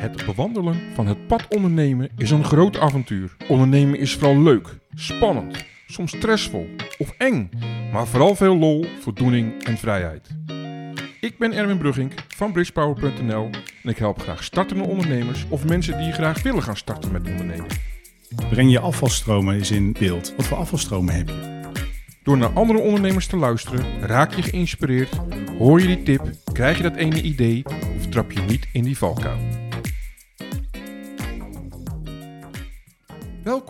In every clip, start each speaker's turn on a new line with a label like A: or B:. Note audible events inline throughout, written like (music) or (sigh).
A: Het bewandelen van het pad ondernemen is een groot avontuur. Ondernemen is vooral leuk, spannend, soms stressvol of eng, maar vooral veel lol, voldoening en vrijheid. Ik ben Erwin Brugging van bridgepower.nl en ik help graag startende ondernemers of mensen die graag willen gaan starten met ondernemen.
B: Breng je afvalstromen eens in beeld. Wat voor afvalstromen heb je?
A: Door naar andere ondernemers te luisteren, raak je geïnspireerd, hoor je die tip, krijg je dat ene idee of trap je niet in die valkuil.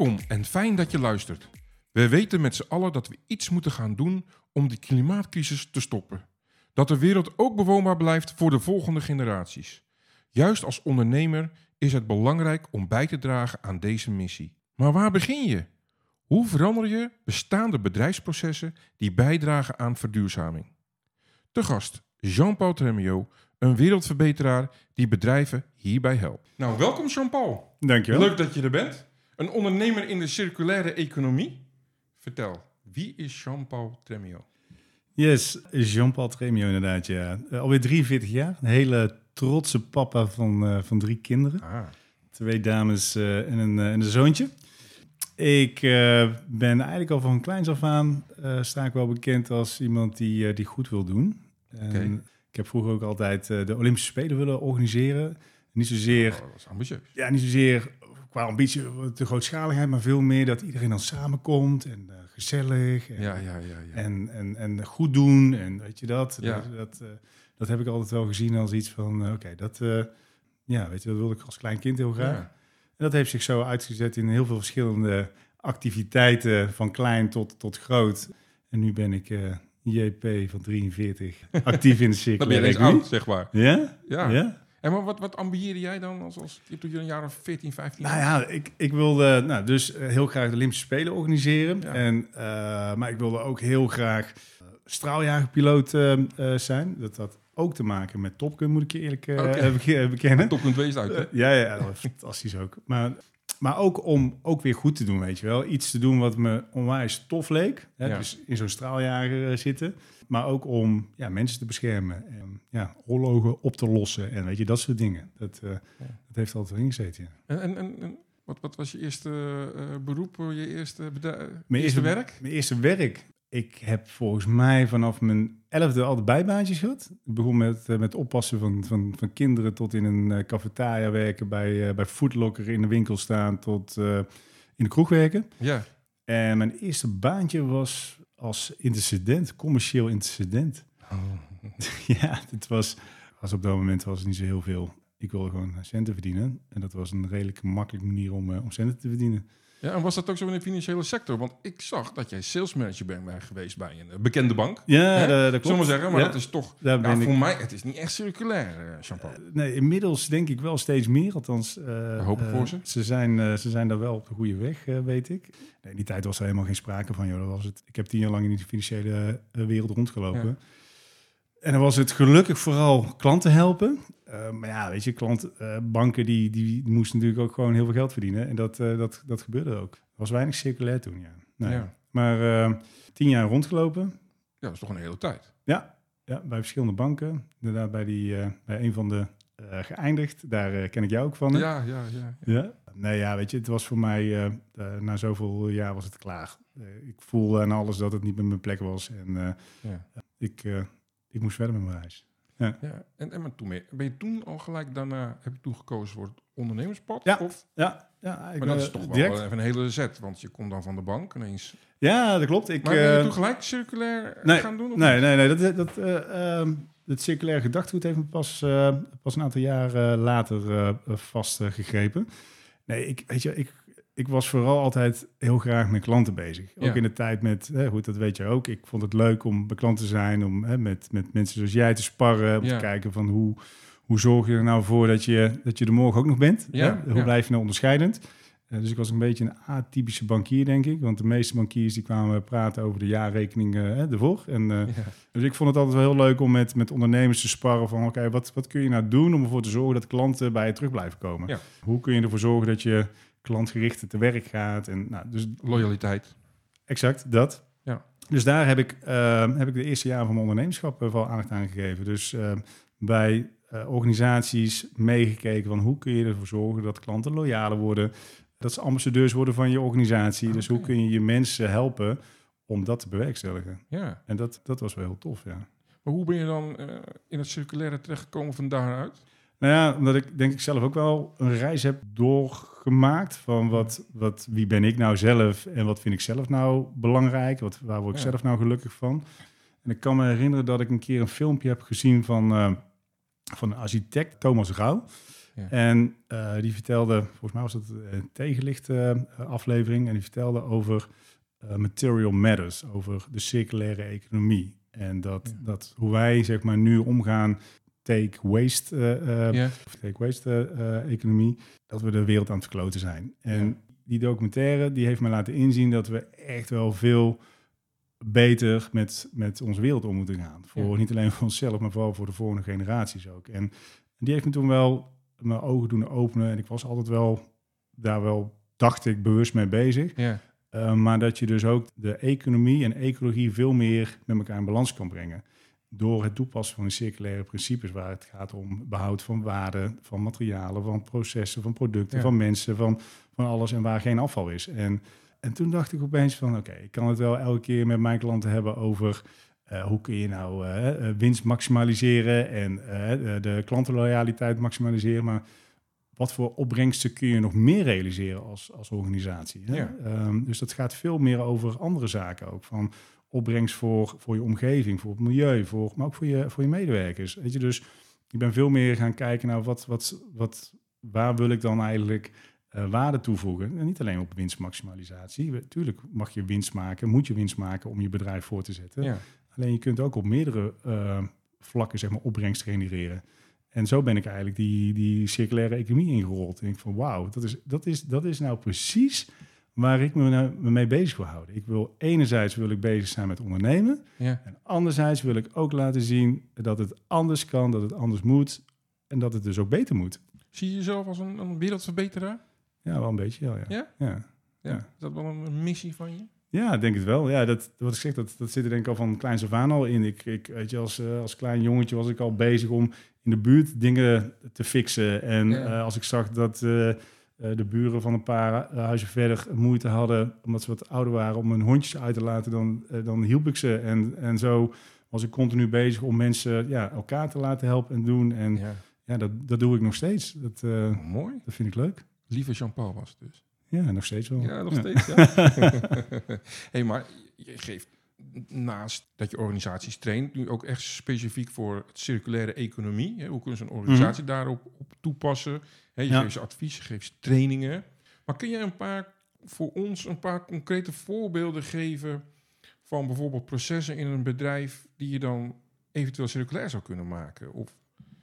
A: Welkom en fijn dat je luistert. We weten met z'n allen dat we iets moeten gaan doen om die klimaatcrisis te stoppen. Dat de wereld ook bewoonbaar blijft voor de volgende generaties. Juist als ondernemer is het belangrijk om bij te dragen aan deze missie. Maar waar begin je? Hoe verander je bestaande bedrijfsprocessen die bijdragen aan verduurzaming? Te gast Jean-Paul Tremio, een wereldverbeteraar die bedrijven hierbij helpt. Nou, welkom Jean-Paul.
B: Dankjewel.
A: Leuk dat je er bent. Een ondernemer in de circulaire economie. Vertel, wie is Jean-Paul Tremio?
B: Yes, Jean-Paul Tremio inderdaad, ja. Uh, alweer 43 jaar. Een hele trotse papa van, uh, van drie kinderen.
A: Ah.
B: Twee dames uh, en, een, en een zoontje. Ik ben eigenlijk al van kleins af aan, sta ik wel bekend als iemand die, die goed wil doen.
A: Okay.
B: Ik heb vroeger ook altijd de Olympische Spelen willen organiseren. Niet zozeer...
A: Oh, dat is ambitieus.
B: Ja, niet zozeer qua ambitie, de grootschaligheid, maar veel meer dat iedereen dan samenkomt en uh, gezellig en,
A: Ja, ja, ja. ja.
B: en, en, en goed doen en weet je dat. Dat, dat, uh, dat heb ik altijd wel gezien als iets van, uh, oké, dat, ja, weet je, dat wilde ik als klein kind heel graag. En dat heeft zich zo uitgezet in heel veel verschillende activiteiten, van klein tot, tot groot. En nu ben ik JP van 43, actief in de (laughs)
A: Dan ben je oud, zeg maar.
B: Ja?
A: Ja.
B: ja?
A: En maar wat, wat ambieerde jij dan als, als toen je een jaar of 14, 15
B: Nou ja, ik, ik wilde nou, dus eh, heel graag de Olympische Spelen organiseren.
A: Ja.
B: En, uh, maar ik wilde ook heel graag uh, straaljagerpiloot uh, zijn. Dat had ook te maken met Top Gun, moet ik je eerlijk
A: Okay.
B: bekennen.
A: Top kunt wezen uit, hè?
B: ja, ja, dat was fantastisch ook. Maar, maar ook om ook weer goed te doen, weet je wel. Iets te doen wat me onwijs tof leek. Hè?
A: Ja.
B: Dus in zo'n straaljager zitten. Maar ook om ja, mensen te beschermen. En ja, oorlogen op te lossen. En weet je, dat soort dingen. Dat, uh,
A: Ja.
B: dat heeft altijd ja.
A: En, en, wat, wat was je eerste uh, beroep, je eerste,
B: Mijn
A: eerste werk?
B: Mijn eerste werk. Ik heb volgens mij vanaf mijn elfde altijd bijbaantjes gehad. Ik begon met, uh, met oppassen van, van, van kinderen tot in een uh, cafetaria werken, bij, uh, bij Foodlocker in de winkel staan tot uh, in de kroeg werken.
A: Ja.
B: En mijn eerste baantje was als intercedent, commercieel intercedent.
A: Oh. (laughs)
B: ja, het was, was op dat moment was het niet zo heel veel. Ik wilde gewoon centen verdienen. En dat was een redelijk makkelijke manier om, uh, om centen te verdienen.
A: Ja, en was dat ook zo in de financiële sector? Want ik zag dat jij salesmanager bent geweest bij een uh, bekende bank.
B: Ja, dat, dat klopt.
A: Zeggen, maar
B: ja,
A: dat is toch... voor
B: ik,
A: mij, het is niet echt circulair, uh, Jean-Paul.
B: Nee, inmiddels denk ik wel steeds meer. Althans, uh,
A: hoop ik voor ze.
B: Ze zijn, ze zijn daar wel op de goede weg, weet ik. Nee, in die tijd was er helemaal geen sprake van. Joh, dat was het. Ik heb tien jaar lang in die financiële wereld rondgelopen.
A: Ja.
B: En dan was het gelukkig vooral klanten helpen. Uh, maar ja, weet je, klant, uh, banken die, die moesten natuurlijk ook gewoon heel veel geld verdienen. En dat, uh, dat, dat gebeurde ook. Er was weinig circulair toen, ja. Maar tien jaar rondgelopen.
A: Ja, dat is toch een hele tijd.
B: Ja, ja bij verschillende banken. Inderdaad, bij, die, bij een van de geëindigd. Daar ken ik jou ook van. Hè?
A: Ja, ja, ja.
B: ja. Nee, ja, weet je, het was voor mij, na zoveel jaar was het klaar. Ik voelde aan alles dat het niet meer mijn plek was. En
A: Ja.
B: ik, ik moest verder met mijn reis. Ja.
A: Ja, en, en maar toen ben je toen al gelijk daarna, heb je toen gekozen voor het ondernemerspad?
B: Ja.
A: Of?
B: Ja, ja ik,
A: Maar dat
B: eh,
A: is toch wel even een hele zet, want je komt dan van de bank ineens.
B: Ja, dat klopt. Ik,
A: Maar ben je
B: eh,
A: toen gelijk circulair
B: nee,
A: gaan doen? Of
B: nee, nee, nee. Dat, dat, eh, ehm, het circulaire gedachtegoed heeft me pas, eh, pas een aantal jaar eh, later eh vastgegrepen. nee, ik, weet je, ik, ik was vooral altijd heel graag met klanten bezig. Ook
A: Ja.
B: in de tijd met, hè, goed, dat weet je ook. Ik vond het leuk om bij klanten te zijn, om hè, met, met mensen zoals jij te sparren. Om
A: Ja.
B: te kijken van hoe, hoe zorg je er nou voor dat je, dat je er morgen ook nog bent.
A: Ja,
B: Hè? Hoe blijf je nou onderscheidend? Eh, dus ik was een beetje een atypische bankier, denk ik. Want de meeste bankiers die kwamen praten over de jaarrekening eh, ervoor. En, eh, dus ik vond het altijd wel heel leuk om met, met ondernemers te sparren van... oké, wat, wat kun je nou doen om ervoor te zorgen dat klanten bij je terug blijven komen? Hoe kun je ervoor zorgen dat je klantgericht te werk gaat? En, nou, dus
A: Loyaliteit.
B: exact dat.
A: Ja.
B: Dus daar heb ik, eh, heb ik de eerste jaren van mijn ondernemerschap eh, wel aandacht aan gegeven. Dus eh, bij eh, organisaties meegekeken van hoe kun je ervoor zorgen dat klanten loyaler worden, dat ze ambassadeurs worden van je organisatie. Dus hoe kun je je mensen helpen om dat te bewerkstelligen?
A: Ja.
B: En dat, dat was wel heel tof, ja.
A: Maar hoe ben je dan eh, in het circulaire terechtgekomen van daaruit?
B: Nou ja, omdat ik denk ik zelf ook wel een reis heb doorgemaakt van wat, wat, wie ben ik nou zelf en wat vind ik zelf nou belangrijk, wat, waar word ik
A: Ja.
B: zelf nou gelukkig van. En ik kan me herinneren dat ik een keer een filmpje heb gezien van, eh, van een architect, Thomas Rauw.
A: Ja.
B: En eh, die vertelde, volgens mij was het een tegenlicht eh, aflevering, en die vertelde over material matters, over de circulaire economie. En dat,
A: Ja.
B: dat hoe wij zeg maar nu omgaan take waste eh, eh, of take waste eh, economie, dat we de wereld aan het verkloten zijn. En die documentaire die heeft me laten inzien dat we echt wel veel beter met, met onze wereld om moeten gaan. Voor niet alleen voor onszelf, maar vooral voor de volgende generaties ook. En die heeft me toen wel mijn ogen doen openen. En ik was altijd wel daar wel, dacht ik, bewust mee bezig. Uh, maar dat je dus ook de economie en ecologie veel meer met elkaar in balans kan brengen. Door het toepassen van de circulaire principes, waar het gaat om behoud van waarden, van materialen, van processen, van producten,
A: Ja.
B: van mensen, van, van alles en waar geen afval is. En, en toen dacht ik opeens van oké, ik kan het wel elke keer met mijn klanten hebben over uh, hoe kun je nou uh, winst maximaliseren en uh, de klantenloyaliteit maximaliseren. Maar wat voor opbrengsten kun je nog meer realiseren als, als organisatie? Hè?
A: Ja.
B: Um, dus dat gaat veel meer over andere zaken ook. Van opbrengst voor, voor je omgeving, voor het milieu, voor, maar ook voor je, voor je medewerkers. Weet je, dus ik ben veel meer gaan kijken naar wat, wat, wat, waar wil ik dan eigenlijk uh, waarde toevoegen. En niet alleen op winstmaximalisatie. Natuurlijk mag je winst maken, moet je winst maken om je bedrijf voor te zetten.
A: Ja.
B: Alleen je kunt ook op meerdere uh, vlakken zeg maar, opbrengst genereren. En zo ben ik eigenlijk die, die circulaire economie ingerold. En ik van wauw, dat is, dat, is, dat is nou precies waar ik me, nou, me mee bezig wil houden. Ik wil enerzijds wil ik bezig zijn met ondernemen.
A: Ja.
B: En anderzijds wil ik ook laten zien dat het anders kan, dat het anders moet. En dat het dus ook beter moet.
A: Zie je jezelf als een, een wereldverbeteraar?
B: Ja, wel een beetje, ja.
A: Ja?
B: ja?
A: ja.
B: Ja.
A: Is dat wel een, missie van je?
B: Ja, denk het wel. Ja, dat, wat ik zeg, dat, dat zit er denk ik al van kleins af aan al in. Ik, ik, weet je, als, uh, als klein jongetje was ik al bezig om in de buurt dingen te fixen. En
A: Ja.
B: uh, als ik zag dat uh, de buren van een paar huizen verder moeite hadden, omdat ze wat ouder waren, om hun hondjes uit te laten, dan, dan hielp ik ze. En, en zo was ik continu bezig om mensen ja, elkaar te laten helpen en doen. En ja,
A: Ja.
B: dat, dat doe ik nog steeds. Dat, uh,
A: Mooi.
B: dat vind ik leuk.
A: Lieve Jean-Paul was het dus.
B: Ja, nog steeds wel.
A: Ja, nog steeds. Ja. (laughs) (laughs) hey, maar je geeft naast dat je organisaties traint, nu ook echt specifiek voor het circulaire economie. Hè? Hoe kunnen ze een organisatie daarop op toepassen? Hè, je
B: Ja.
A: geeft ze advies, je geeft ze trainingen. Maar kun je een paar, voor ons een paar concrete voorbeelden geven van bijvoorbeeld processen in een bedrijf die je dan eventueel circulair zou kunnen maken? Of,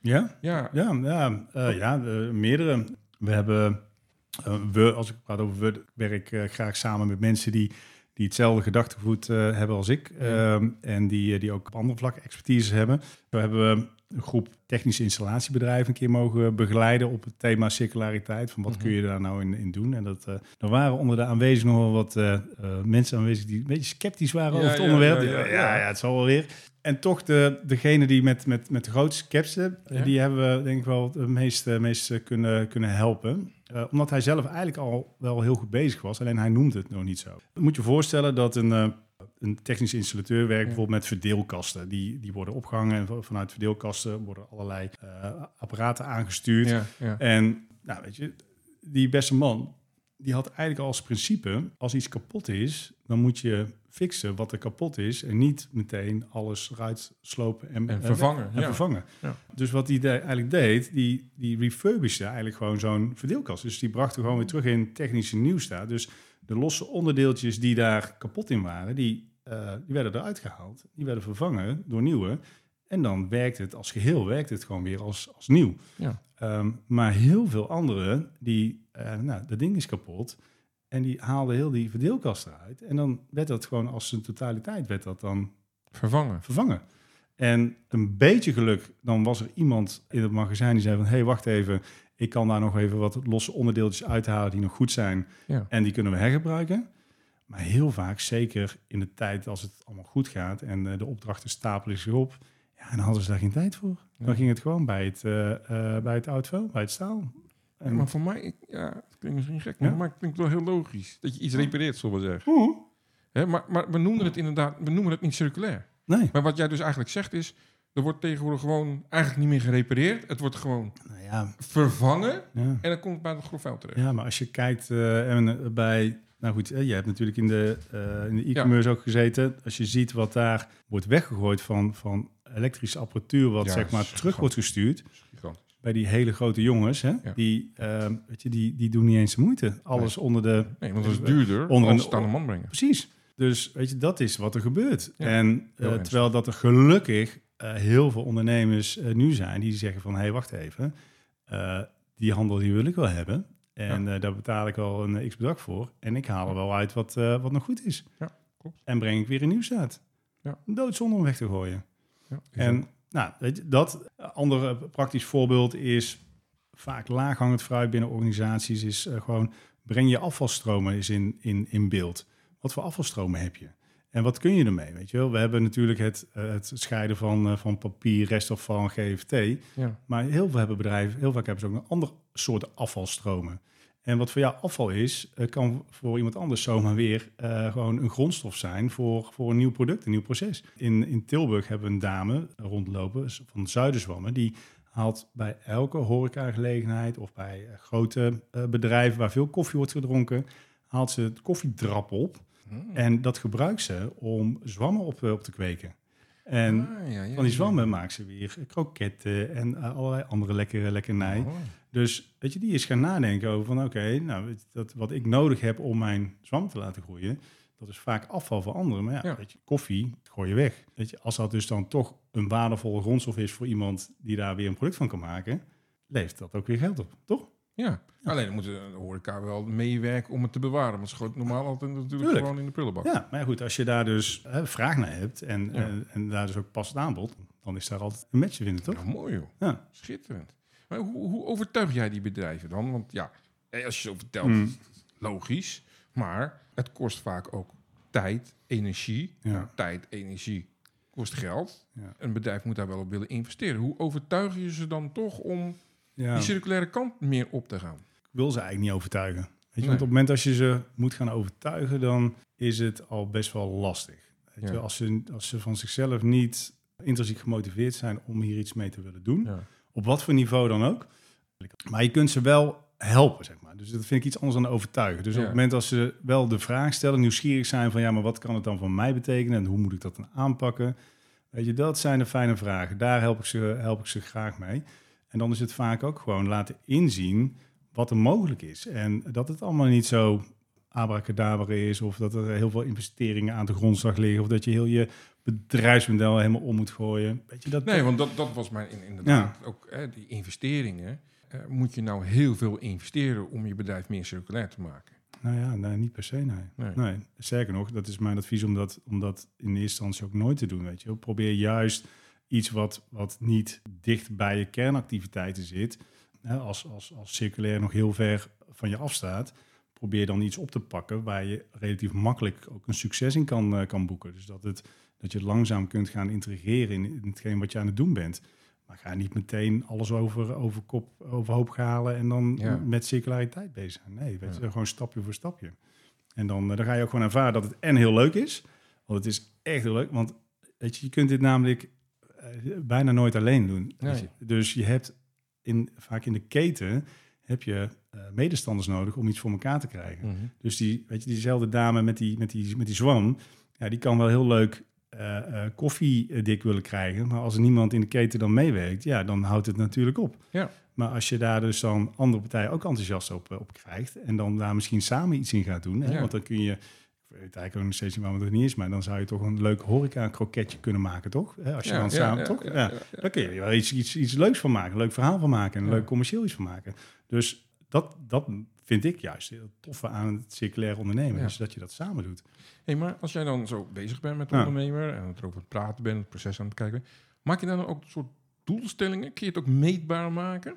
B: Ja?
A: ja,
B: Ja, ja, uh, ja uh, meerdere. We hebben, uh, we, als ik praat over we, werk graag samen met mensen die, die hetzelfde gedachtegoed uh, hebben als ik.
A: Ja.
B: Uh, en die, die ook op andere vlakken expertise hebben. Zo hebben we een groep technische installatiebedrijven een keer mogen begeleiden op het thema circulariteit. Van wat
A: Mhm.
B: kun je daar nou in, in doen? En dat, uh, er waren onder de aanwezigen nog wel wat uh, mensen aanwezig die een beetje sceptisch waren
A: Ja,
B: over het
A: ja,
B: onderwerp.
A: ja, ja,
B: het zal wel weer. En toch de, degene die met, met, met de grootste sceptici,
A: Ja.
B: die hebben we denk ik wel het meest, meest kunnen, kunnen helpen. Uh, omdat hij zelf eigenlijk al wel heel goed bezig was, alleen hij noemt het nog niet zo. Je moet je voorstellen dat een, uh, een technisch installateur werkt
A: Ja.
B: bijvoorbeeld met verdeelkasten. Die, die worden opgehangen en vanuit verdeelkasten worden allerlei uh, apparaten aangestuurd.
A: ja, ja.
B: En nou, weet je, die beste man, die had eigenlijk als principe, als iets kapot is, dan moet je fixen wat er kapot is en niet meteen alles eruit slopen en,
A: En vervangen,
B: En
A: ja.
B: vervangen.
A: Ja.
B: Dus wat hij de- eigenlijk deed, die, die refurbishte eigenlijk gewoon zo'n verdeelkast. Dus die bracht er gewoon weer terug in technische nieuwstaat. Dus de losse onderdeeltjes die daar kapot in waren, die, eh, die werden eruit gehaald. Die werden vervangen door nieuwe. En dan werkt het als geheel, werkt het gewoon weer als, als nieuw.
A: Ja.
B: Ehm, maar heel veel anderen, die, eh, nou, dat ding is kapot. En die haalden heel die verdeelkast eruit. En dan werd dat gewoon als een totaliteit werd dat dan
A: Vervangen.
B: vervangen. En een beetje geluk, dan was er iemand in het magazijn die zei van... hé, hey, wacht even, ik kan daar nog even wat losse onderdeeltjes uithalen die nog goed zijn.
A: Ja.
B: En die kunnen we hergebruiken. Maar heel vaak, zeker in de tijd als het allemaal goed gaat... en eh, de opdrachten stapelen zich op... ja, dan hadden ze daar geen tijd voor. Dan ging het gewoon bij het, eh, bij het oud vuil, bij het staal. En,
A: Maar voor mij, ik- ja, het klinkt misschien gek,
B: Ja?
A: maar mij klinkt het wel heel logisch. Dat je iets repareert, zullen we zeggen.
B: Oeh.
A: Hè, maar, maar we noemen het inderdaad, we noemen het niet circulair.
B: Nee.
A: Maar wat jij dus eigenlijk zegt is, er wordt tegenwoordig gewoon eigenlijk niet meer gerepareerd. Het wordt gewoon
B: Nou ja,
A: vervangen
B: ja.
A: en dan komt het bij het grof vuil terecht.
B: ja, maar als je kijkt en, eh, bij... Nou goed, je hebt natuurlijk in de, in de e-commerce ook gezeten. Als je ziet wat daar wordt weggegooid van, van elektrische apparatuur... wat
A: Ja,
B: zeg maar terug wordt gestuurd... Bij die hele grote jongens, hè,
A: Ja.
B: die, ehm, weet je, die, die doen niet eens de moeite. Alles onder de...
A: Nee, want dat is duurder
B: Onder een-
A: het aan de man brengen.
B: Precies. Dus weet je, dat is wat er gebeurt.
A: Ja,
B: en eh, terwijl dat er gelukkig eh, heel veel ondernemers eh, nu zijn die zeggen van... hé, hey, wacht even, die handel die wil ik wel hebben. En daar betaal ik wel een eh, x-bedrag voor. En ik haal er wel uit wat, wat nog goed is.
A: Ja, klopt.
B: En breng ik weer een nieuws uit.
A: Ja.
B: Doodzonde om weg te gooien.
A: Ja,
B: En nou, weet je, dat een ander eh, praktisch voorbeeld is vaak laaghangend fruit binnen organisaties. Is eh, gewoon breng je afvalstromen eens in, in, in beeld. Wat voor afvalstromen heb je? En wat kun je ermee? Weet je wel? We hebben natuurlijk het, eh, het scheiden van, eh, van papier, restafval en GFT.
A: Ja.
B: Maar heel veel hebben bedrijven, heel vaak hebben ze ook een ander soort afvalstromen. En wat voor jou afval is, eh, kan voor iemand anders zomaar weer eh, gewoon een grondstof zijn voor, voor een nieuw product, een nieuw proces. In, in Tilburg hebben we een dame rondlopen van Zuiderzwammen, die haalt bij elke horecagelegenheid of bij eh, grote bedrijven waar veel koffie wordt gedronken, haalt ze het koffiedrap op.
A: Hmm.
B: En dat gebruikt ze om zwammen op, op te kweken. En
A: Ah, ja, ja,
B: van die zwammen maakt ze weer kroketten en eh, allerlei andere lekkere lekkernij.
A: Oh.
B: Dus weet je, die is gaan nadenken over van oké, nou dat wat ik nodig heb om mijn zwam te laten groeien, dat is vaak afval voor anderen. Maar ja,
A: Ja.
B: weet je, koffie gooi je weg. Weet je, als dat dus dan toch een waardevolle grondstof is voor iemand die daar weer een product van kan maken, levert dat ook weer geld op, toch?
A: Ja. alleen dan moeten de horeca wel meewerken om het te bewaren. Want ze gooit normaal altijd natuurlijk
B: Tuurlijk.
A: gewoon in de prullenbak.
B: Ja, maar goed, als je daar dus hè, vraag naar hebt en,
A: Ja.
B: en, en daar dus ook passend aanbod, dan is daar altijd een match vinden, toch?
A: Ja, mooi joh.
B: Ja.
A: Schitterend. Maar hoe, hoe overtuig jij die bedrijven dan? Want ja, eh, als je zo vertelt,
B: Mm.
A: logisch. Maar het kost vaak ook tijd, energie.
B: Ja.
A: Tijd, energie kost geld.
B: Ja.
A: Een bedrijf moet daar wel op willen investeren. Hoe overtuig je ze dan toch om
B: Ja.
A: die circulaire kant meer op te gaan?
B: Ik wil ze eigenlijk niet overtuigen. Weet je,
A: Nee.
B: want op het moment als je ze moet gaan overtuigen, dan is het al best wel lastig. Weet
A: Ja.
B: je, als, ze, als ze van zichzelf niet intrinsiek gemotiveerd zijn om hier iets mee te willen doen,
A: Ja.
B: op wat voor niveau dan ook. Maar je kunt ze wel helpen, zeg maar. Dus dat vind ik iets anders dan overtuigen. Dus op het moment als ze wel de vraag stellen, nieuwsgierig zijn van ja, maar wat kan het dan voor mij betekenen en hoe moet ik dat dan aanpakken? Weet je, dat zijn de fijne vragen. Daar help ik ze, help ik ze graag mee. En dan is het vaak ook gewoon laten inzien wat er mogelijk is. En dat het allemaal niet zo abracadabra is, of dat er heel veel investeringen aan de grondslag liggen, of dat je heel je bedrijfsmodel helemaal om moet gooien. Weet je, dat,
A: Nee, want dat, dat was mijn in- inderdaad ook hè, die investeringen. Eh, moet je nou heel veel investeren om je bedrijf meer circulair te maken?
B: Nou ja, nee, niet per se, nee.
A: Nee.
B: nee. Sterker nog, dat is mijn advies om dat, om dat in eerste instantie ook nooit te doen, weet je. Probeer juist iets wat, wat niet dicht bij je kernactiviteiten zit, hè, als, als, als circulair nog heel ver van je afstaat, probeer dan iets op te pakken waar je relatief makkelijk ook een succes in kan, eh, kan boeken. Dus dat, het, dat je langzaam kunt gaan integreren in, in hetgeen wat je aan het doen bent. Maar ga niet meteen alles over, over kop, overhoop halen en dan
A: Ja.
B: met circulariteit bezig zijn. Nee, weet je,
A: Ja.
B: gewoon stapje voor stapje. En dan, eh, dan ga je ook gewoon ervaren dat het en heel leuk is. Want het is echt heel leuk. Want weet je, je kunt dit namelijk bijna nooit alleen doen.
A: Nee.
B: je. Dus je hebt in, vaak in de keten heb je eh, medestanders nodig om iets voor elkaar te krijgen.
A: Mhm.
B: Dus die, weet je, diezelfde dame met die, met die, met die zwam, ja, die kan wel heel leuk eh, eh, koffiedik willen krijgen. Maar als er niemand in de keten dan meewerkt, ja, dan houdt het natuurlijk op.
A: Ja.
B: Maar als je daar dus dan andere partijen ook enthousiast op, eh, op krijgt en dan daar misschien samen iets in gaat doen, hè,
A: Ja.
B: want dan kun je, weet eigenlijk ook nog steeds niet waarom het niet is, maar dan zou je toch een leuk horeca-kroketje kunnen maken, toch? Als je
A: Ja,
B: dan samen,
A: ja,
B: toch?
A: ja.
B: Dan kun je er wel iets, iets, iets leuks van maken, een leuk verhaal van maken en een leuk commercieel iets van maken. Dus dat, dat vind ik juist heel toffe aan het circulair ondernemen, is dat je dat samen doet.
A: Hey, maar als jij dan zo bezig bent met de ondernemer en het erover praten bent, het proces aan het kijken, maak je dan ook een soort doelstellingen? Kun je het ook meetbaar maken?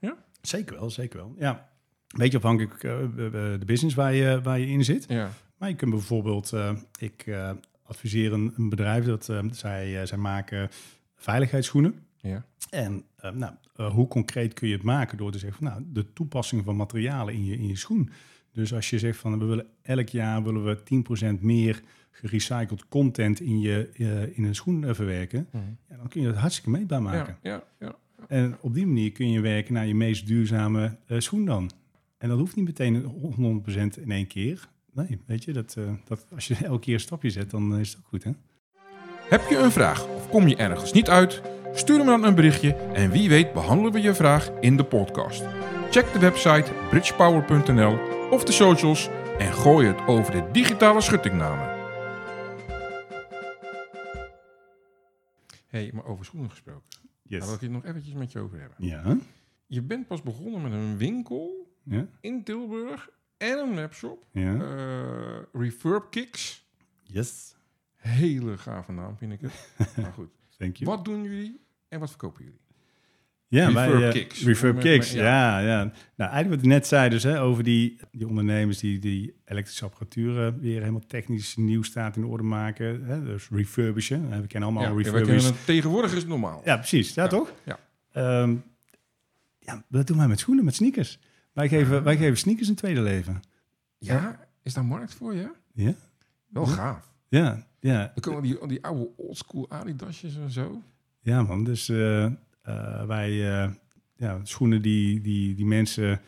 A: Ja?
B: Zeker wel, zeker wel. Ja. Beetje afhankelijk uh, de business waar je, waar je in zit.
A: Ja.
B: Maar je kunt bijvoorbeeld, uh, ik uh, adviseer een, een, bedrijf dat uh, zij, zij maken veiligheidsschoenen.
A: Ja.
B: En eh, nou, eh, hoe concreet kun je het maken door te zeggen van nou, de toepassing van materialen in je, in je schoen. Dus als je zegt van we willen elk jaar willen we 10% meer gerecycled content in, je, eh, in een schoen eh, verwerken,
A: Mhm.
B: ja, dan kun je dat hartstikke meetbaar maken.
A: Ja, ja, ja.
B: En op die manier kun je werken naar je meest duurzame eh, schoen dan. En dat hoeft niet meteen 100% in één keer. Nee, weet je, dat, eh, dat, als je (laughs) elke keer een stapje zet, dan eh, is het ook goed, hè?
A: Heb je een vraag of kom je ergens niet uit? Stuur me dan een berichtje en wie weet behandelen we je vraag in de podcast. Check de website bridgepower.nl of de socials en gooi het over de digitale schuttingnamen. hey, maar over schoenen gesproken. Daar wil ik het nog eventjes met je over hebben.
B: Ja.
A: Je bent pas begonnen met een winkel
B: Ja.
A: in Tilburg en een webshop.
B: Ja.
A: Eh, Refurb Kicks.
B: Yes.
A: Hele gave naam vind ik het. (laughs) maar goed.
B: Thank you.
A: Wat doen jullie en wat verkopen jullie?
B: Ja,
A: Refurb
B: wij, eh,
A: kicks. Met-
B: kicks,
A: met-
B: ja. ja. Nou, eigenlijk wat ik net zei dus, hè, over die, die ondernemers die die elektrische apparatuur weer helemaal technisch nieuw staat in orde maken. Hè, dus refurbishen. We kennen allemaal
A: Ja, ja, kennen het tegenwoordig is het normaal.
B: Ja, precies. Ja,
A: Ja,
B: toch?
A: ja.
B: Ehm, ja, dat doen wij met schoenen, met sneakers. Wij geven, wij geven sneakers een tweede leven.
A: Ja, is daar markt voor, ja?
B: Ja?
A: Wel gaaf.
B: Ja, ja.
A: Dan komen die, die oude oldschool Adidasjes en zo.
B: Ja, man. Dus eh, eh, wij, eh, ja, schoenen die, die, die mensen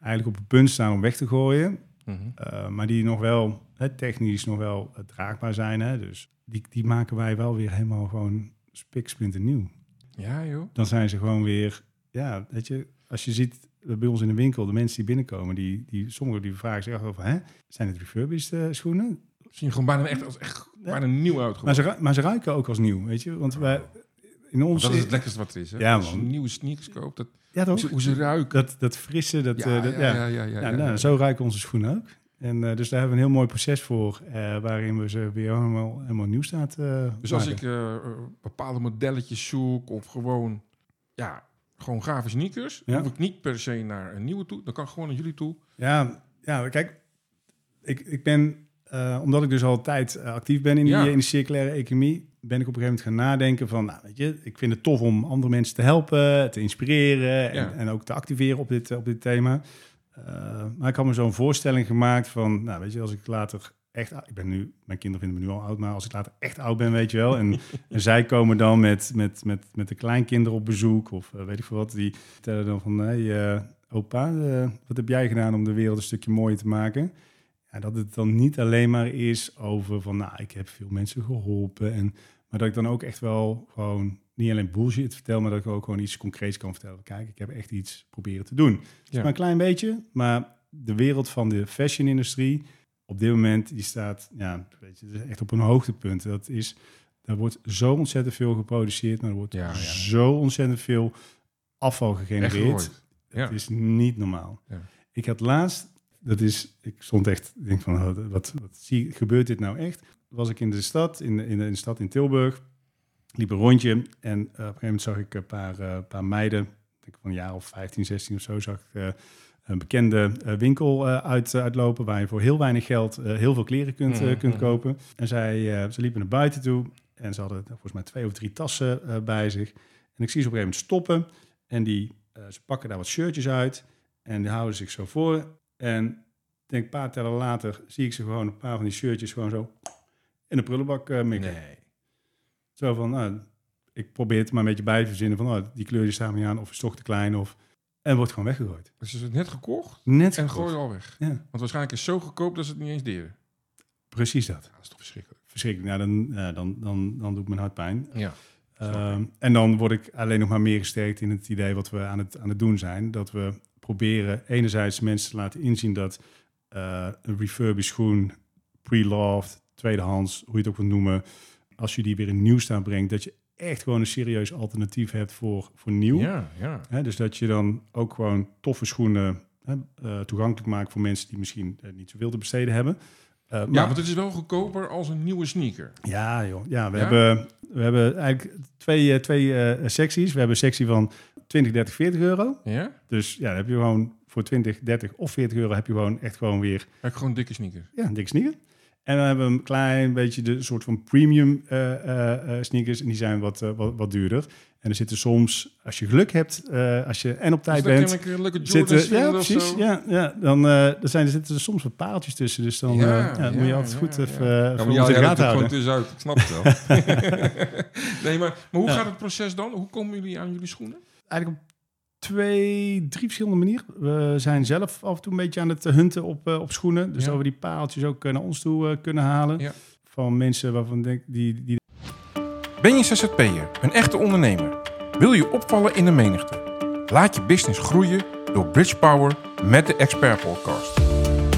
B: eigenlijk op het punt staan om weg te gooien.
A: Mhm.
B: Uh, maar die nog wel hè, technisch nog wel uh, draagbaar zijn. Hè? Dus die, die maken wij wel weer helemaal gewoon spiksplinter nieuw.
A: Ja, joh.
B: Dan zijn ze gewoon weer, ja, weet je, als je ziet bij ons in de winkel, de mensen die binnenkomen, die, die sommigen die vragen zich af, hè, zijn het refurbished uh, schoenen?
A: Zien gewoon bijna echt als echt bijna nieuw uitgevoerd.
B: Maar ze, maar ze ruiken ook als nieuw, weet je, want wij in ons.
A: dat is het lekkerste wat er is. Hè?
B: Ja,
A: als je nieuwe sneakers koopt, dat,
B: ja,
A: hoe, ze, hoe ze ruiken.
B: Dat, dat frisse, dat,
A: ja,
B: uh, dat,
A: ja, ja, ja, ja,
B: ja, nou, zo ruiken onze schoenen ook. En uh, dus daar hebben we een heel mooi proces voor, uh, waarin we ze weer helemaal, helemaal nieuw staat. Uh,
A: dus als ik bepaalde modelletjes zoek of gewoon, ja, gewoon gave sneakers, ja. hoef ik niet per se naar een nieuwe toe. Dan kan ik gewoon naar jullie toe.
B: Ja, ja kijk, ik, ik ben, uh, omdat ik dus al tijd actief ben in die, ja. in de circulaire economie, ben ik op een gegeven moment gaan nadenken van, nou weet je, ik vind het tof om andere mensen te helpen, te inspireren en, en ook te activeren op dit, op dit thema. Uh, maar ik had me zo'n voorstelling gemaakt van, nou weet je, als ik later echt, ik ben nu, mijn kinderen vinden me nu al oud, maar als ik later echt oud ben, weet je wel, en, (laughs) en zij komen dan met, met, met, met de kleinkinderen op bezoek of uh, weet ik veel wat, die vertellen dan van, hé, hey, uh, opa, wat heb jij gedaan om de wereld een stukje mooier te maken? Ja, dat het dan niet alleen maar is over van, nou, ik heb veel mensen geholpen, en, maar dat ik dan ook echt wel gewoon niet alleen bullshit vertel, maar dat ik ook gewoon iets concreets kan vertellen. Kijk, ik heb echt iets proberen te doen. Het is maar een klein beetje, maar de wereld van de fashion-industrie op dit moment, die staat, ja, weet je, echt op een hoogtepunt. Dat is, er wordt zo ontzettend veel geproduceerd, maar er wordt
A: Ja, ja.
B: zo ontzettend veel afval gegenereerd.
A: Ja.
B: Het is niet normaal.
A: Ja.
B: Ik had laatst, dat is, ik stond echt, denk van, oh, wat, wat zie, gebeurt dit nou echt? Was ik in de stad, in de, in de, in de stad in Tilburg, liep een rondje en uh, op een gegeven moment zag ik een paar, uh, paar meiden, denk van een jaar of 15, 16 of zo, zag ik uh, een bekende uh, winkel uh, uit, uh, uitlopen waar je voor heel weinig geld heel veel kleren kunt, uh, kunt kopen. En zij, ze liepen naar buiten toe en ze hadden volgens mij twee of drie tassen bij zich. En ik zie ze op een gegeven moment stoppen en die, ze pakken daar wat shirtjes uit en die houden zich zo voor. En ik denk een paar tellen later zie ik ze gewoon een paar van die shirtjes gewoon zo in de prullenbak mikken.
A: Nee.
B: Zo van, nou, ik probeer het maar een beetje bij te verzinnen van, oh, die kleur die staat me niet aan of is toch te klein of... En wordt gewoon weggegooid.
A: Dus is het net gekocht
B: Net
A: en
B: gekocht.
A: gooi al weg.
B: Ja,
A: Want waarschijnlijk is het zo goedkoop dat ze het niet eens deren.
B: precies dat.
A: Ja, dat is toch verschrikkelijk.
B: Verschrikkelijk. Nou, dan, ja, dan, dan, dan doet mijn hart pijn.
A: Ja.
B: Ehm, en dan word ik alleen nog maar meer gesterkt in het idee wat we aan het, aan het doen zijn. Dat we proberen enerzijds mensen te laten inzien dat uh, een refurbished schoen, pre-loved, tweedehands, hoe je het ook wilt noemen, als je die weer in nieuw staat brengt, dat je echt gewoon een serieus alternatief hebt voor, voor nieuw.
A: Ja, ja.
B: Hè, dus dat je dan ook gewoon toffe schoenen hè, uh, toegankelijk maakt voor mensen die misschien uh, niet zoveel te besteden hebben. Uh,
A: ja,
B: maar,
A: want het is wel goedkoper als een nieuwe sneaker.
B: ja, joh. Ja, we,
A: Ja?
B: Hebben, we hebben eigenlijk twee, twee secties. We hebben een sectie van 20, 30, 40 euro.
A: Ja?
B: Dus ja, dan heb je gewoon voor 20, 30 of 40 euro heb je gewoon echt gewoon weer
A: Heb gewoon dikke sneakers.
B: ja, een dikke sneaker. En dan hebben we een klein beetje de soort van premium eh, eh, eh, sneakers. En die zijn wat, wat, wat duurder. En er zitten soms, als je geluk hebt, eh, als je en op tijd
A: Dus
B: bent...
A: een
B: Zitten, ja, precies.
A: zo.
B: Ja, ja, dan eh, er zijn, er zitten er soms wat paaltjes tussen. Dus dan,
A: Ja,
B: ja, ja, dan moet je altijd
A: ja,
B: goed
A: ja.
B: even,
A: Ja,
B: ja, de
A: ja,
B: gaten houden.
A: gewoon tussenuit. Ik snap het wel. (laughs) (laughs) nee, maar, maar hoe
B: Ja.
A: gaat het proces dan? Hoe komen jullie aan jullie schoenen?
B: Eigenlijk op twee, drie verschillende manieren. We zijn zelf af en toe een beetje aan het hunten op, eh, op schoenen. Dus
A: Ja.
B: dat we die paaltjes ook eh, naar ons toe eh, kunnen halen.
A: Ja.
B: Van mensen waarvan ik denk, die, die
A: Ben je ZZP'er, een echte ondernemer? Wil je opvallen in de menigte? Laat je business groeien door Bridge Power met de Expert Podcast.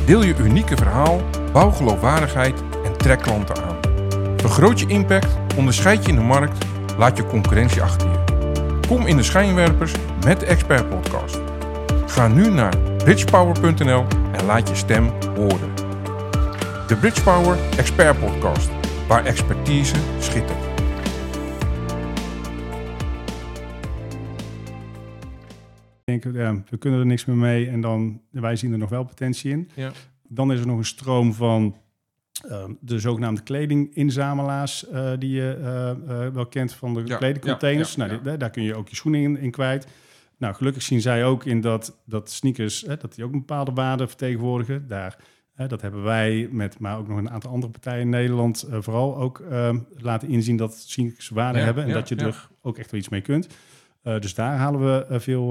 A: Deel je unieke verhaal, bouw geloofwaardigheid en trek klanten aan. Vergroot je impact, onderscheid je in de markt, laat je concurrentie achter je. Kom in de schijnwerpers met de Expert Podcast. Ga nu naar bridgepower.nl en laat je stem horen. De Bridge Power Expert Podcast, waar expertise schittert.
B: denken, ja, we kunnen er niks meer mee. En dan, wij zien er nog wel potentie in.
A: Ja.
B: Dan is er nog een stroom van eh, de zogenaamde kledinginzamelaars, eh, die je eh, eh, wel kent van de
A: Ja,
B: kledingcontainers.
A: ja, ja,
B: nou, die- daar kun je ook je schoenen in, in kwijt. Nou, gelukkig zien zij ook in dat, dat sneakers, hè, dat die ook een bepaalde waarde vertegenwoordigen. Daar, hè, dat hebben wij met, maar ook nog een aantal andere partijen in Nederland, vooral ook eh, laten inzien dat sneakers waarde hebben en dat je er ook echt wel iets mee kunt. Dus daar halen we veel,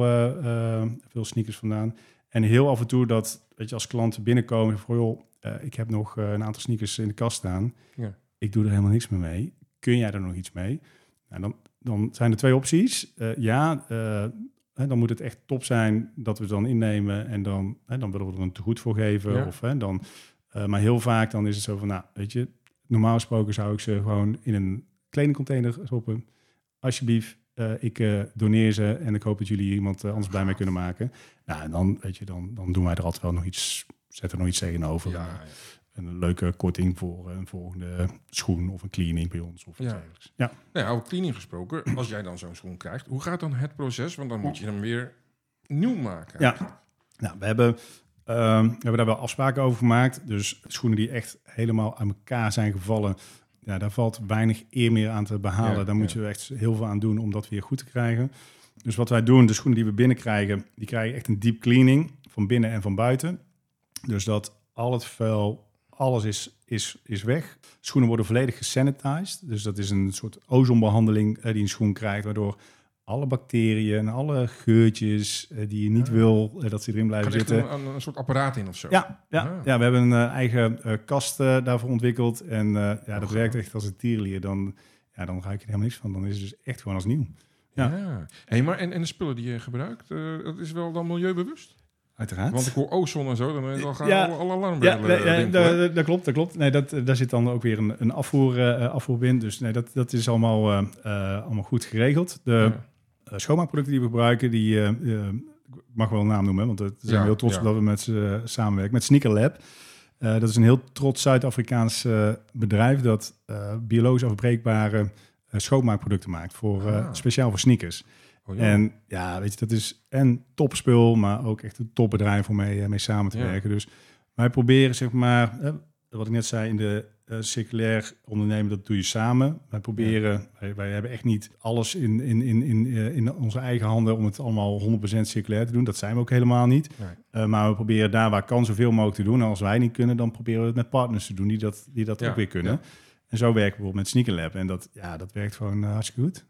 B: veel sneakers vandaan. En heel af en toe dat, weet je, als klanten binnenkomen van, joh, ik heb nog eh, een aantal sneakers in de kast staan.
A: Ja.
B: Ik doe er helemaal niks meer mee. Kun jij er nog iets mee? Nou, dan, dan zijn er twee opties. Eh, ja, eh, hè, dan moet het echt top zijn dat we het dan innemen en dan, hè, dan willen we er een tegoed voor geven.
A: Ja.
B: Of, hè, dan, eh, maar heel vaak dan is het zo van, nou, weet je, normaal gesproken zou ik ze gewoon in een kledingcontainer stoppen. Alsjeblieft, eh, ik eh, doneer ze en ik hoop dat jullie iemand eh, anders bij mij kunnen maken. Nou, en dan, weet je, dan, dan doen wij er altijd wel nog iets, zetten er nog iets tegenover.
A: Ja,
B: Een, een leuke korting voor een volgende schoen of een cleaning bij ons. Of iets
A: Ja.
B: dergelijks. Ja.
A: Nou ja, over cleaning gesproken, als jij dan zo'n schoen krijgt, hoe gaat dan het proces? Want dan moet je hem weer nieuw maken.
B: Ja. Nou, we hebben, ehm, we hebben daar wel afspraken over gemaakt. Dus schoenen die echt helemaal aan elkaar zijn gevallen, ja, daar valt weinig eer meer aan te behalen.
A: Ja,
B: daar moet
A: ja.
B: je echt heel veel aan doen om dat weer goed te krijgen. Dus wat wij doen, de schoenen die we binnenkrijgen, die krijgen echt een deep cleaning van binnen en van buiten. Dus dat al het vuil, alles is, is, is weg. Schoenen worden volledig gesanitized. Dus dat is een soort ozonbehandeling eh, die een schoen krijgt, waardoor alle bacteriën en alle geurtjes eh, die je niet
A: Ah.
B: wil, eh, dat ze erin
A: Er
B: blijven zitten.
A: een, een, een soort apparaat in of zo.
B: Ja, ja,
A: Ah.
B: ja, we hebben een eh, eigen kast daarvoor ontwikkeld. En ja, dat
A: gaaf.
B: werkt echt als een tierlier. Dan, ja, dan ruik je er helemaal niks van. Dan is het dus echt gewoon als nieuw. Ja.
A: Ja. Hey, maar en, en de spullen die je gebruikt, dat is wel dan milieubewust?
B: Uiteraard.
A: Want ik hoor ozon en zo, dan, dan gaan
B: Ja.
A: alle,
B: ja,
A: alarmbellen
B: nee, ja,
A: hè?
B: dat, dat klopt, dat klopt. Nee, dat, daar zit dan ook weer een, een afvoer, in. Dus nee, dat, dat is allemaal, allemaal goed geregeld. De
A: Ja.
B: Eh, schoonmaakproducten die we gebruiken, die, eh, eh, ik mag wel een naam noemen, want we zijn
A: Ja,
B: heel trots
A: ja.
B: dat we met ze samenwerken. Met Sneaker Lab. Dat is een heel trots Zuid-Afrikaans bedrijf dat biologisch afbreekbare schoonmaakproducten maakt, voor,
A: Ah.
B: speciaal voor sneakers.
A: Oh, ja.
B: En ja, weet je, dat is en topspul, maar ook echt een topbedrijf om mee, mee samen te werken. Dus wij proberen, zeg maar, wat ik net zei, in de eh, circulair ondernemen, dat doe je samen. Wij proberen, wij, wij hebben echt niet alles in, in, in, in, eh, in onze eigen handen om het allemaal 100% circulair te doen. Dat zijn we ook helemaal niet.
A: Nee.
B: Eh, maar we proberen daar waar kan zoveel mogelijk te doen. En als wij niet kunnen, dan proberen we het met partners te doen die dat, die dat
A: Ja,
B: ook weer kunnen.
A: ja.
B: En zo werken we bijvoorbeeld met Sneaker Lab. En dat, ja, dat werkt gewoon hartstikke goed.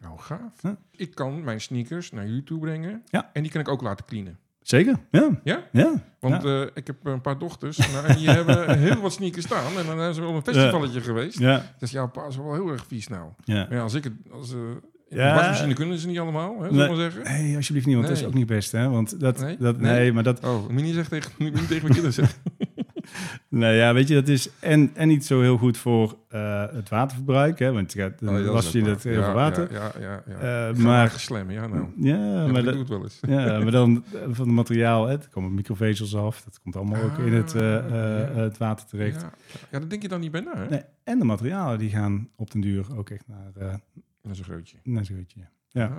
A: Nou, gaaf.
B: Ja.
A: Ik kan mijn sneakers naar YouTube brengen.
B: Ja.
A: En die kan ik ook laten cleanen.
B: Zeker, ja.
A: Ja?
B: Ja,
A: Want eh, ik heb een paar dochters nou, en die hebben (laughs) heel wat sneakers staan. En dan zijn ze wel een festivalletje geweest.
B: ja,
A: Dus jouw pa is wel heel erg vies nou.
B: ja.
A: Maar ja, als ik het... Als, in
B: Ja.
A: de wasmachine kunnen ze niet allemaal, hè, maar zeggen.
B: Nee, alsjeblieft niet, want dat is
A: Nee.
B: ook niet best, hè? Want dat,
A: Nee?
B: dat nee,
A: Nee?
B: maar dat,
A: Oh, moet je niet zeggen tegen, niet tegen mijn kinderen zeggen. (laughs) (laughs)
B: nee, ja, weet je, dat is en, en niet zo heel goed voor eh, het waterverbruik, hè? Want dan
A: Oh, dat
B: was je
A: ook
B: dat heel veel water.
A: Ja, ja, ja. Ja.
B: maar,
A: ja nou.
B: ja, maar, dat,
A: doe het wel eens.
B: ja, (laughs) maar dan eh, van het materiaal, hè, er komen microvezels af, dat komt allemaal ook in het,
A: ja.
B: het water terecht.
A: Ja, ja, daar denk je dan niet bij na, hè?
B: Nee, en de materialen die gaan op den duur ook echt naar,
A: Dat is een grootje.
B: naar zo'n. Ja.
A: Ah.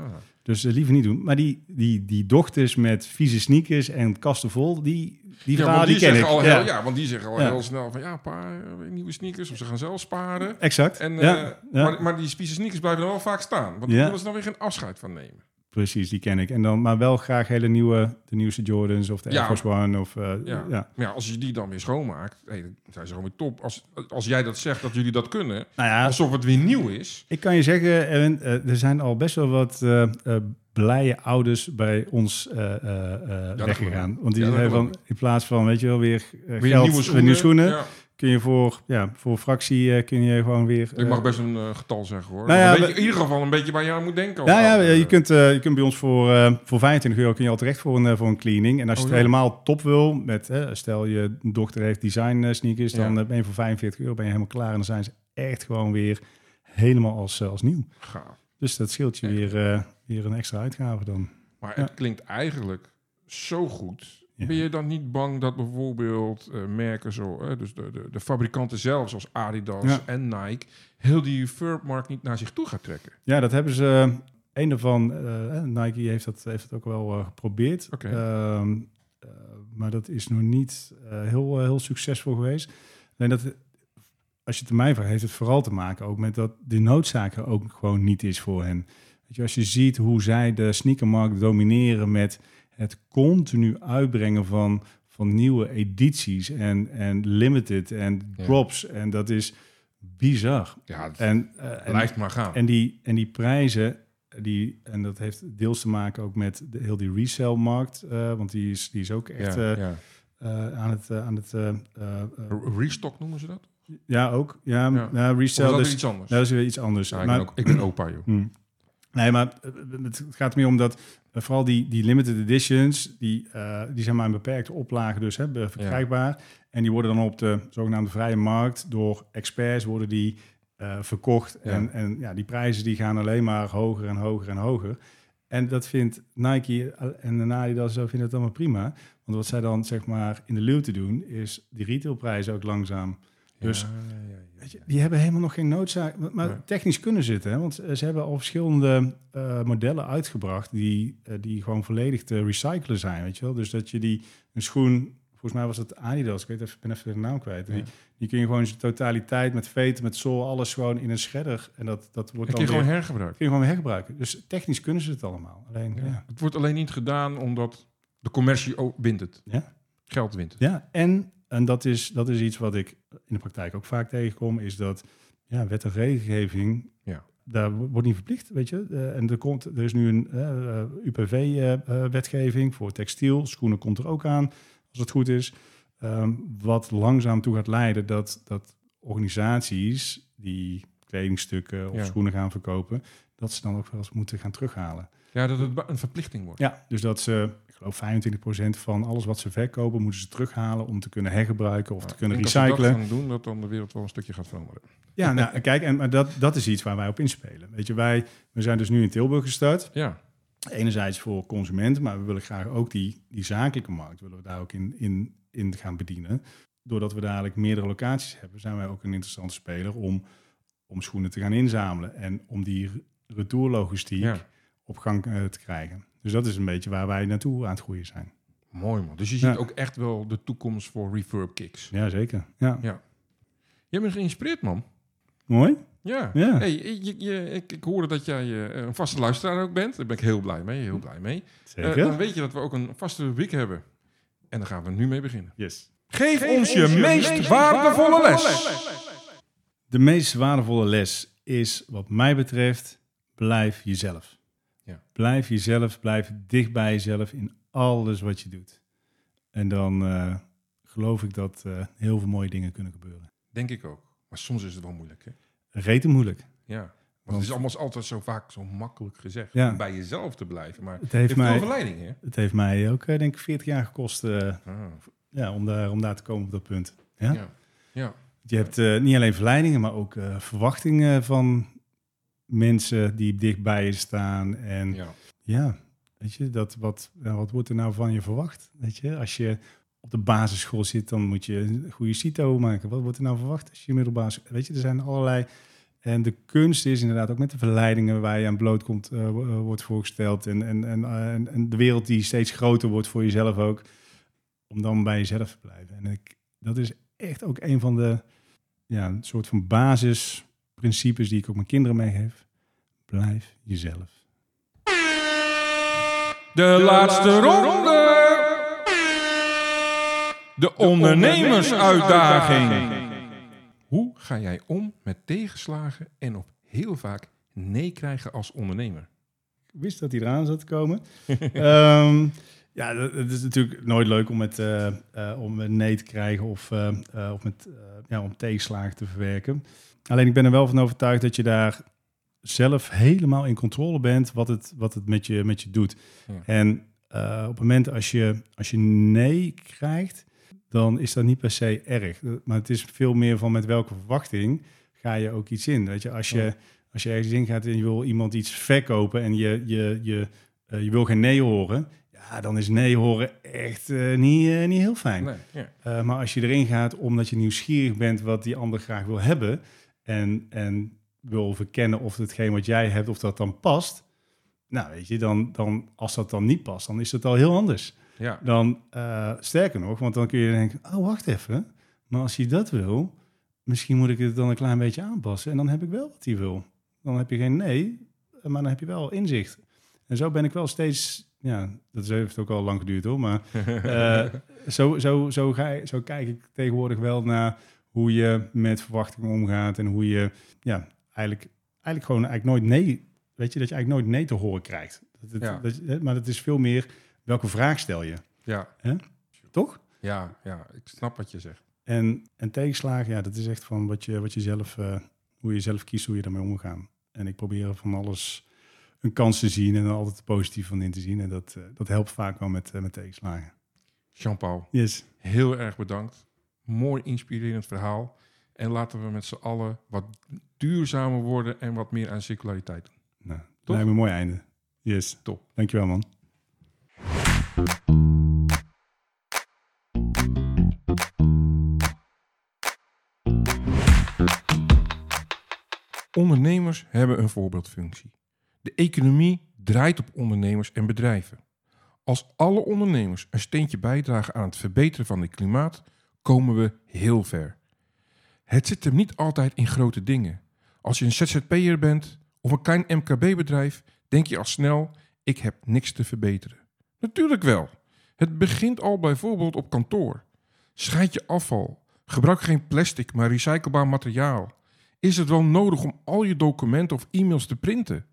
B: Dus eh, liever niet doen. Maar die, die, die dochters met vieze sneakers en kasten vol, die, die
A: ja,
B: verhalen die,
A: die,
B: ken ik.
A: zeggen al
B: ja.
A: heel, ja, want die zeggen al
B: Ja.
A: heel snel van ja, pa, eh, nieuwe sneakers. Of ze gaan zelf sparen.
B: Exact.
A: En,
B: ja. ja.
A: Maar, maar die spieze sneakers blijven er wel vaak staan. Want
B: Ja.
A: daar willen ze dan weer geen afscheid van nemen.
B: Precies, die ken ik. En dan, maar wel graag hele nieuwe, de nieuwste Jordans of de
A: Ja.
B: Air Force One. Of, eh,
A: Ja.
B: ja.
A: Als je die dan weer schoonmaakt, hey, dan zijn ze gewoon weer top. Als, als jij dat zegt dat jullie dat kunnen,
B: Nou ja,
A: alsof het weer nieuw is.
B: ik kan je zeggen, Erwin, eh, er zijn al best wel wat eh, blije ouders bij ons weggegaan. Want die
A: geloof
B: van, in plaats van, weet je wel, weer,
A: Weer
B: geld,
A: nieuwe schoenen.
B: weer nieuwe schoenen,
A: Ja.
B: Kun je voor, ja, voor fractie eh, kun je gewoon weer...
A: Ik mag
B: eh,
A: best een eh, getal zeggen hoor.
B: Nou ja,
A: Een beetje- in ieder geval een beetje waar je aan moet denken.
B: Ja, ja,
A: Als-
B: je kunt, je kunt bij ons voor, voor 25 euro kun je al terecht voor een, voor een cleaning. En als je
A: Oh,
B: het
A: ja.
B: helemaal top wil, met, stel je dochter heeft design sneakers, dan
A: Ja.
B: ben je voor 45 euro ben je helemaal klaar. En dan zijn ze echt gewoon weer helemaal als, als nieuw.
A: Gaaf.
B: Dus dat scheelt je
A: Echt.
B: weer, weer een extra uitgave dan.
A: Maar
B: Ja.
A: het klinkt eigenlijk zo goed.
B: Ja.
A: Ben je dan niet bang dat bijvoorbeeld eh, merken zo, eh, dus de, de, de fabrikanten zelf, zoals Adidas
B: Ja.
A: en Nike, heel die furmarkt niet naar zich toe gaat trekken?
B: Ja, dat hebben ze. Een daarvan, eh, Nike heeft dat, heeft het ook wel eh, geprobeerd.
A: Oké.
B: Ehm, eh, maar dat is nog niet eh, heel, eh, heel succesvol geweest. Alleen dat, als je het mij vraagt, heeft het vooral te maken ook met dat de noodzaak er ook gewoon niet is voor hen. Weet je, als je ziet hoe zij de sneakermarkt domineren met het continu uitbrengen van, van nieuwe edities en, en limited en
A: Ja.
B: drops. En dat is bizar.
A: Ja,
B: En, en,
A: blijft maar gaan.
B: en die, en die prijzen, die, en dat heeft deels te maken ook met de, heel die resale-markt, eh, want die is, die is ook echt
A: ja,
B: eh,
A: ja.
B: aan het... aan het
A: Re- Restock noemen ze dat?
B: ja, ook. Ja,
A: Ja.
B: ja.
A: Of is
B: resale,
A: dat
B: dus,
A: iets anders?
B: dat is weer iets anders.
A: Ja, ik,
B: maar,
A: ben ook, ik ben opa, joh.
B: Hmm. Nee, maar eh, het gaat meer om dat eh, vooral die, die limited editions, die, eh, die zijn maar in beperkte oplagen dus hè, verkrijgbaar. En die worden dan op de zogenaamde vrije markt door experts worden die eh, verkocht.
A: Ja.
B: En, en ja, die prijzen die gaan alleen maar hoger en hoger en hoger. En dat vindt Nike en de Adidas zo vinden het allemaal prima. Want wat zij dan zeg maar in de luwte doen, is die retailprijzen ook langzaam Dus-. Weet je, die hebben helemaal nog geen noodzaak. Maar, technisch kunnen ze het, hè? Want eh, ze hebben al verschillende eh, modellen uitgebracht die, eh, die gewoon volledig te recyclen zijn, weet je wel. Dus dat je die een schoen, volgens mij was het Adidas, ik weet even, ben even de naam kwijt. Die,
A: Ja.
B: die kun je gewoon zijn totaliteit met veten, met zool, alles gewoon in een shredder en dat dat wordt dan
A: kun je
B: weer,
A: gewoon hergebruiken.
B: kun je gewoon hergebruiken. Dus technisch kunnen ze het allemaal. Alleen ja.
A: Ja. Het wordt alleen niet gedaan omdat de commercie ook wint het.
B: Ja.
A: Geld wint het.
B: Ja, en, en dat, is, dat is iets wat ik in de praktijk ook vaak tegenkom, is dat ja, wet en regelgeving,
A: Ja.
B: daar wo- wordt niet verplicht, weet je. Eh, en er, komt, er is nu een eh, UPV-wetgeving voor textiel, schoenen komt er ook aan, als het goed is, Ehm, wat langzaam toe gaat leiden dat, dat organisaties die kledingstukken of
A: Ja.
B: schoenen gaan verkopen, dat ze dan ook wel eens moeten gaan terughalen.
A: Ja, dat het een verplichting wordt.
B: Ja, dus dat ze, ik geloof 25% van alles wat ze verkopen, moeten ze terughalen om te kunnen hergebruiken of te kunnen
A: denk Als
B: recyclen.
A: we dat doen, dat dan de wereld wel een stukje gaat veranderen.
B: Ja, nou, (laughs) kijk, en maar dat, dat is iets waar wij op inspelen. Weet je, wij we zijn dus nu in Tilburg gestart.
A: Ja,
B: Enerzijds voor consumenten, maar we willen graag ook die, die zakelijke markt, willen we daar ook in, in, in gaan bedienen. Doordat we dadelijk meerdere locaties hebben, zijn wij ook een interessante speler om, om schoenen te gaan inzamelen. En om die retourlogistiek
A: ja.
B: Op gang eh, te krijgen. Dus dat is een beetje waar wij naartoe aan het groeien zijn.
A: mooi man. Dus je
B: Ja.
A: ziet ook echt wel de toekomst voor refurb kicks.
B: Ja, zeker. Ja.
A: Je bent geïnspireerd man.
B: Mooi.
A: Ja.
B: Ja.
A: Hey, je, je, ik, ik hoorde dat jij eh, een vaste luisteraar ook bent. Daar ben ik heel blij mee. Heel blij mee. Eh,
B: Zeker.
A: dan weet je dat we ook een vaste rubriek hebben. En daar gaan we nu mee beginnen.
B: yes.
A: Geef, ons je, meest, waardevolle les.
B: De meest waardevolle les is, wat mij betreft, blijf jezelf.
A: Ja.
B: Blijf jezelf, blijf dicht bij jezelf in alles wat je doet. En dan eh, geloof ik dat eh, heel veel mooie dingen kunnen gebeuren.
A: Denk ik ook. Maar soms is het wel moeilijk. Hè?
B: Reten moeilijk.
A: Ja. Want het is allemaal altijd zo vaak zo makkelijk gezegd.
B: Ja.
A: Om bij jezelf te blijven. Maar het
B: heeft, mij,
A: verleiding, hè?
B: het heeft mij ook, eh, denk ik, 40 jaar gekost
A: Ah,
B: ja, om, daar, om daar te komen op dat punt. Ja?
A: ja. ja.
B: Je hebt niet alleen verleidingen, maar ook verwachtingen van mensen die dicht bij je staan. En
A: ja.
B: Ja, weet je, dat wat, wat wordt er nou van je verwacht? Weet je, als je op de basisschool zit, dan moet je een goede CITO maken. Wat wordt er nou verwacht als je middelbaar... Weet je, er zijn allerlei... En de kunst is inderdaad ook met de verleidingen waar je aan blootkomt, eh, wo- wordt voorgesteld. En, en, en, eh, en, en de wereld die steeds groter wordt voor jezelf ook. om dan bij jezelf te blijven. En ik, dat is echt ook een van de ja, een soort van basisprincipes die ik ook mijn kinderen meegeef. Blijf jezelf.
A: De, laatste ronde. De ondernemersuitdaging. Hoe ga jij om met tegenslagen en op heel vaak nee krijgen als ondernemer?
B: Ik wist dat hij eraan zat te komen. (laughs) Ehm, ja, het is natuurlijk nooit leuk om met, eh, eh, om met nee te krijgen of, eh, of met, ja, om tegenslagen te verwerken. Alleen ik ben er wel van overtuigd dat je daar zelf helemaal in controle bent wat het, wat het met, je, met je doet.
A: Ja.
B: En eh, op het moment als je, als je nee krijgt, dan is dat niet per se erg. Eh, Maar het is veel meer van met welke verwachting ga je ook iets in. Weet je, als je, als je ergens in gaat en je wil iemand iets verkopen en je, je, je, eh, je wil geen nee horen, ja, dan is nee horen echt niet, niet heel fijn.
A: Nee, ja.
B: Maar als je erin gaat omdat je nieuwsgierig bent wat die ander graag wil hebben en, en wil verkennen of hetgeen wat jij hebt, of dat dan past, nou weet je, dan, dan als dat dan niet past, dan is het al heel anders.
A: ja.
B: Dan eh, sterker nog, want dan kun je denken, oh wacht even, maar als hij dat wil, misschien moet ik het dan een klein beetje aanpassen en dan heb ik wel wat hij wil. Dan heb je geen nee, maar dan heb je wel inzicht. En zo ben ik wel steeds, ja, dat heeft ook al lang geduurd hoor, maar (laughs) eh, zo, zo, zo, ga, je- zo kijk ik tegenwoordig wel naar hoe je met verwachtingen omgaat en hoe je ja, eigenlijk, eigenlijk gewoon eigenlijk nooit nee, weet je, dat je eigenlijk nooit nee te horen krijgt. Dat, het-
A: Ja.
B: dat maar het is veel meer welke vraag stel je,
A: Ja,
B: toch?
A: ja, ja, ik snap wat je zegt.
B: En, en tegenslagen, ja, dat is echt van wat je, wat je zelf, eh, hoe je zelf kiest, hoe je daarmee omgaat. En ik probeer van alles een kans te zien en er altijd positief van in te zien. En dat, eh, dat helpt vaak wel met, eh, met tegenslagen.
A: Jean-Paul,
B: Yes.
A: heel erg bedankt. Mooi inspirerend verhaal. En laten we met z'n allen wat duurzamer worden en wat meer aan circulariteit doen.
B: Nou, lijkt me een mooi einde. Yes.
A: Top.
B: Dankjewel, man.
A: Ondernemers hebben een voorbeeldfunctie. De economie draait op ondernemers en bedrijven. Als alle ondernemers een steentje bijdragen aan het verbeteren van het klimaat, komen we heel ver. Het zit hem niet altijd in grote dingen. Als je een ZZP'er bent of een klein MKB-bedrijf, denk je al snel: ik heb niks te verbeteren. Natuurlijk wel. Het begint al bijvoorbeeld op kantoor. Scheid je afval. Gebruik geen plastic, maar recyclebaar materiaal. Is het wel nodig om al je documenten of e-mails te printen?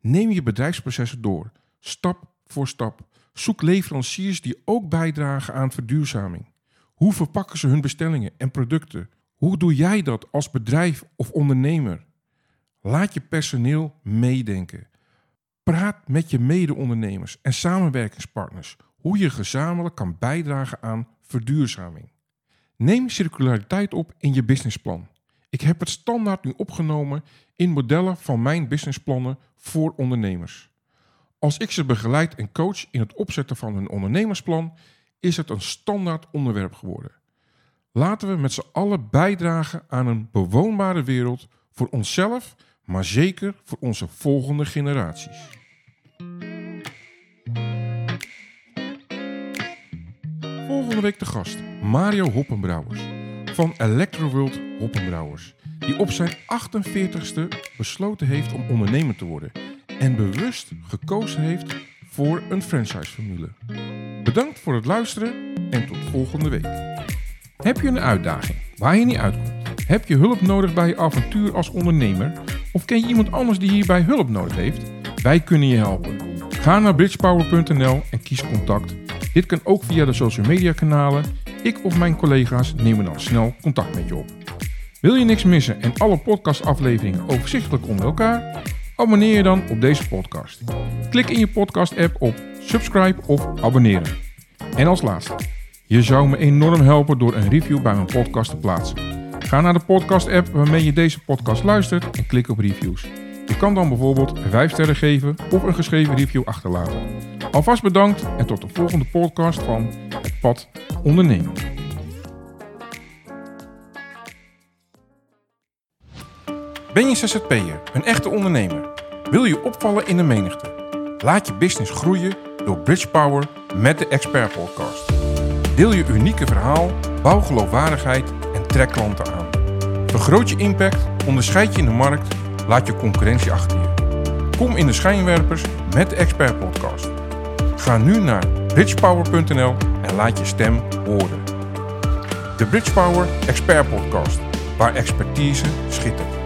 A: Neem je bedrijfsprocessen door, stap voor stap. Zoek leveranciers die ook bijdragen aan verduurzaming. Hoe verpakken ze hun bestellingen en producten? Hoe doe jij dat als bedrijf of ondernemer? Laat je personeel meedenken. Praat met je mede-ondernemers en samenwerkingspartners hoe je gezamenlijk kan bijdragen aan verduurzaming. Neem circulariteit op in je businessplan. Ik heb het standaard nu opgenomen in modellen van mijn businessplannen voor ondernemers. Als ik ze begeleid en coach in het opzetten van hun ondernemersplan, is het een standaard onderwerp geworden. Laten we met z'n allen bijdragen aan een bewoonbare wereld voor onszelf, maar zeker voor onze volgende generaties. Volgende week de gast Mario Hoppenbrouwers van Electroworld Hoppenbrouwers, die op zijn 48ste besloten heeft om ondernemer te worden en bewust gekozen heeft voor een franchise-formule. Bedankt voor het luisteren en tot volgende week. Heb je een uitdaging waar je niet uitkomt? Heb je hulp nodig bij je avontuur als ondernemer? Of ken je iemand anders die hierbij hulp nodig heeft? Wij kunnen je helpen. Ga naar bridgepower.nl en kies contact. Dit kan ook via de social media kanalen. Ik of mijn collega's nemen dan snel contact met je op. Wil je niks missen en alle podcastafleveringen overzichtelijk onder elkaar? Abonneer je dan op deze podcast. Klik in je podcast-app op subscribe of abonneren. En als laatste, je zou me enorm helpen door een review bij mijn podcast te plaatsen. Ga naar de podcast-app waarmee je deze podcast luistert en klik op reviews. Je kan dan bijvoorbeeld 5 sterren geven of een geschreven review achterlaten. Alvast bedankt en tot de volgende podcast van Het Pad Ondernemen. Ben je ZZP'er, een echte ondernemer? Wil je opvallen in de menigte? Laat je business groeien door Bridge Power met de Expert Podcast. Deel je unieke verhaal, bouw geloofwaardigheid en trek klanten aan. Vergroot je impact, onderscheid je in de markt, laat je concurrentie achter je. Kom in de schijnwerpers met de Expert Podcast. Ga nu naar bridgepower.nl en laat je stem horen. De Bridgepower Expert Podcast, waar expertise schittert.